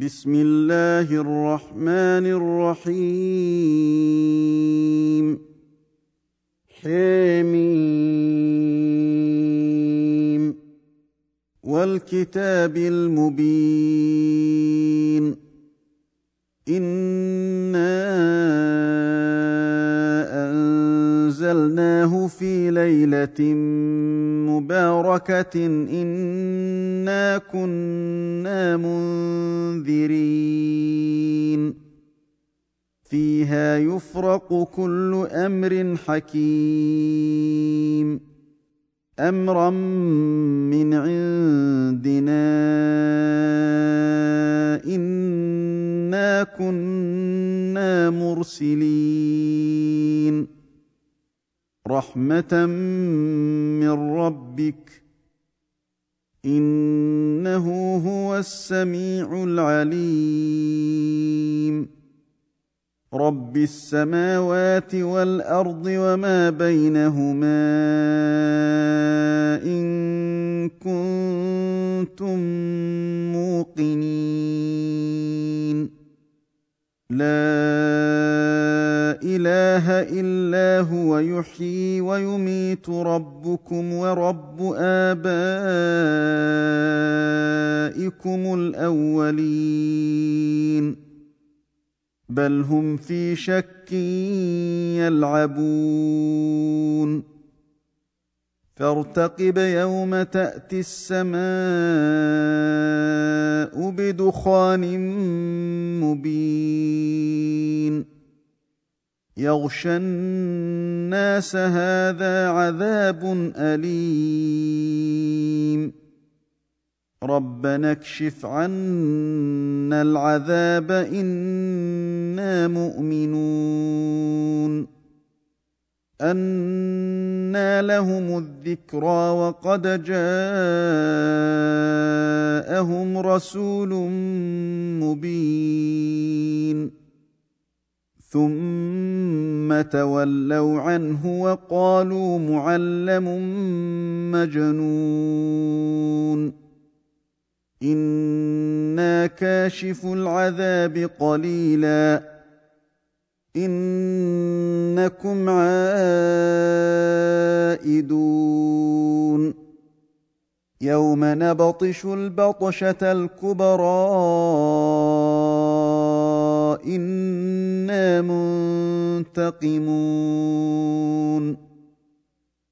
بسم الله الرحمن الرحيم حميم والكتاب المبين انا انزلناه في ليله مباركه انا كنا منذرين فيها يفرق كل أمر حكيم امرا من عندنا انا كنا مرسلين رحمة من ربك إنه هو السميع العليم. رب السماوات والأرض وما بينهما إن كنتم ربكم ورب آبائكم الأولين بل هم في شك يلعبون فارتقب يوم تأتي السماء بدخان مبين يغشى الناس هذا عذاب أليم. ربنا اكشف عنا العذاب إنا مؤمنون. أنى لهم الذكرى وقد جاءهم رسول مبين. ثم تولوا عنه وقالوا معلم مجنون. أنا كاشف العذاب قليلا. انكم عائدون. يوم نبطش البطشه الكبرى أنا منتقمون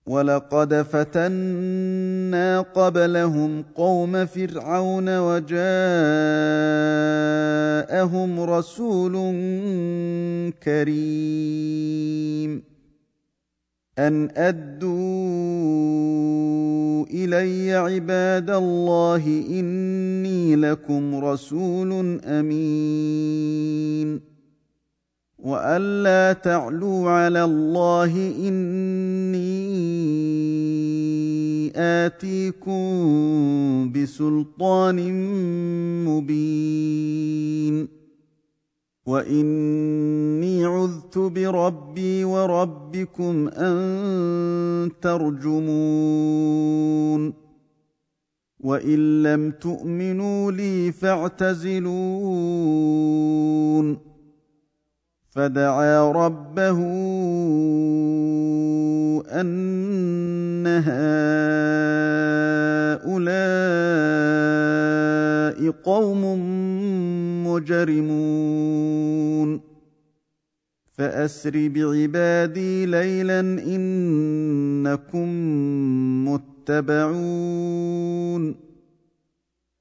ولقد فتنا قبلهم قوم فرعون وجاءهم رسول كريم أن أدوا إلي عباد الله إني لكم رسول أمين. وألا تعلوا على الله إني آتيكم بسلطان مبين. واني عذت بربي وربكم ان ترجمون وان لم تؤمنوا لي فاعتزلون فدعا ربه ان هؤلاء قوم مجرمون. فأسر بعبادي ليلا إنكم متبعون.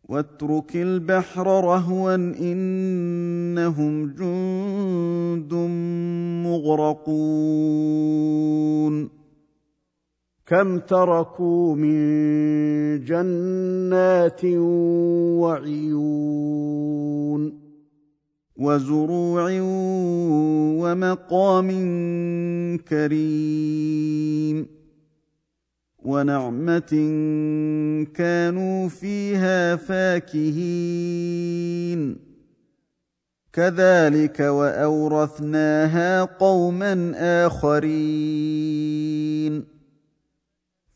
واترك البحر رهوا إنهم جند مغرقون. كم تركوا من جنات وعيون. وزروع ومقام كريم ونعمة كانوا فيها فاكهين. كذلك وأورثناها قوما آخرين.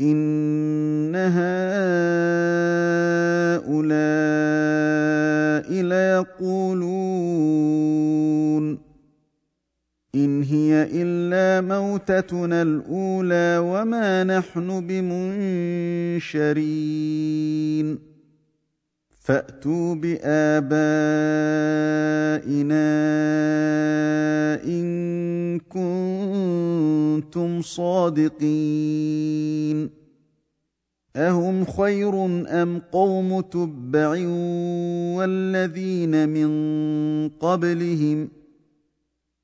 إن هؤلاء ليقولون إن هي إلا موتتنا الأولى وما نحن بمنشرين. فأتوا بآبائنا إن كنتم صادقين. أهم خير أم قوم تبع والذين من قبلهم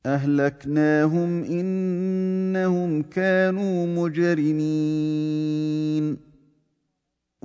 أهلكناهم إنهم كانوا مجرمين.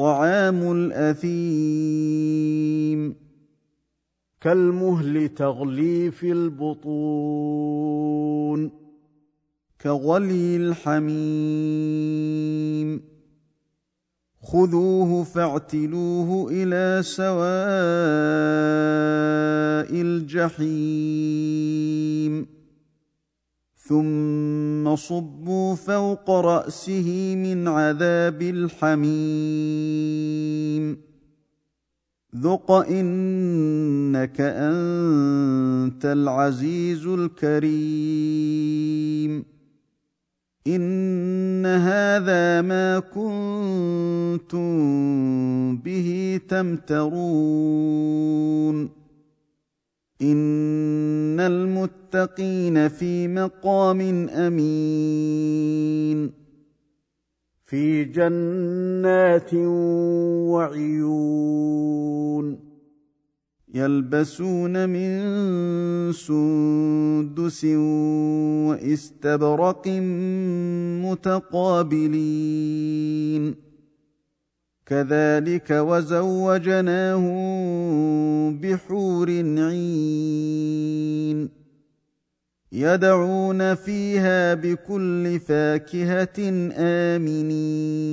طعام الأثيم. كالمهل تغلي في البطون. كغلي الحميم. خذوه فاعتلوه إلى سواء الجحيم. ثم صبوا فوق رأسه من عذاب الحميم. ذق إنك أنت العزيز الكريم. إن هذا ما كنتم به تمترون. ان المتقين في مقام امين في جنات وعيون يلبسون من سندس واستبرق متقابلين كذلك وزوجناهم بحور عين يدعون فيها بكل فاكهة آمنين.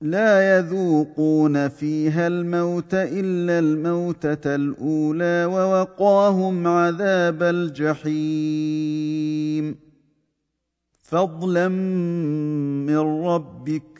لا يذوقون فيها الموت إلا الموتة الأولى ووقاهم عذاب الجحيم. فضلا من ربك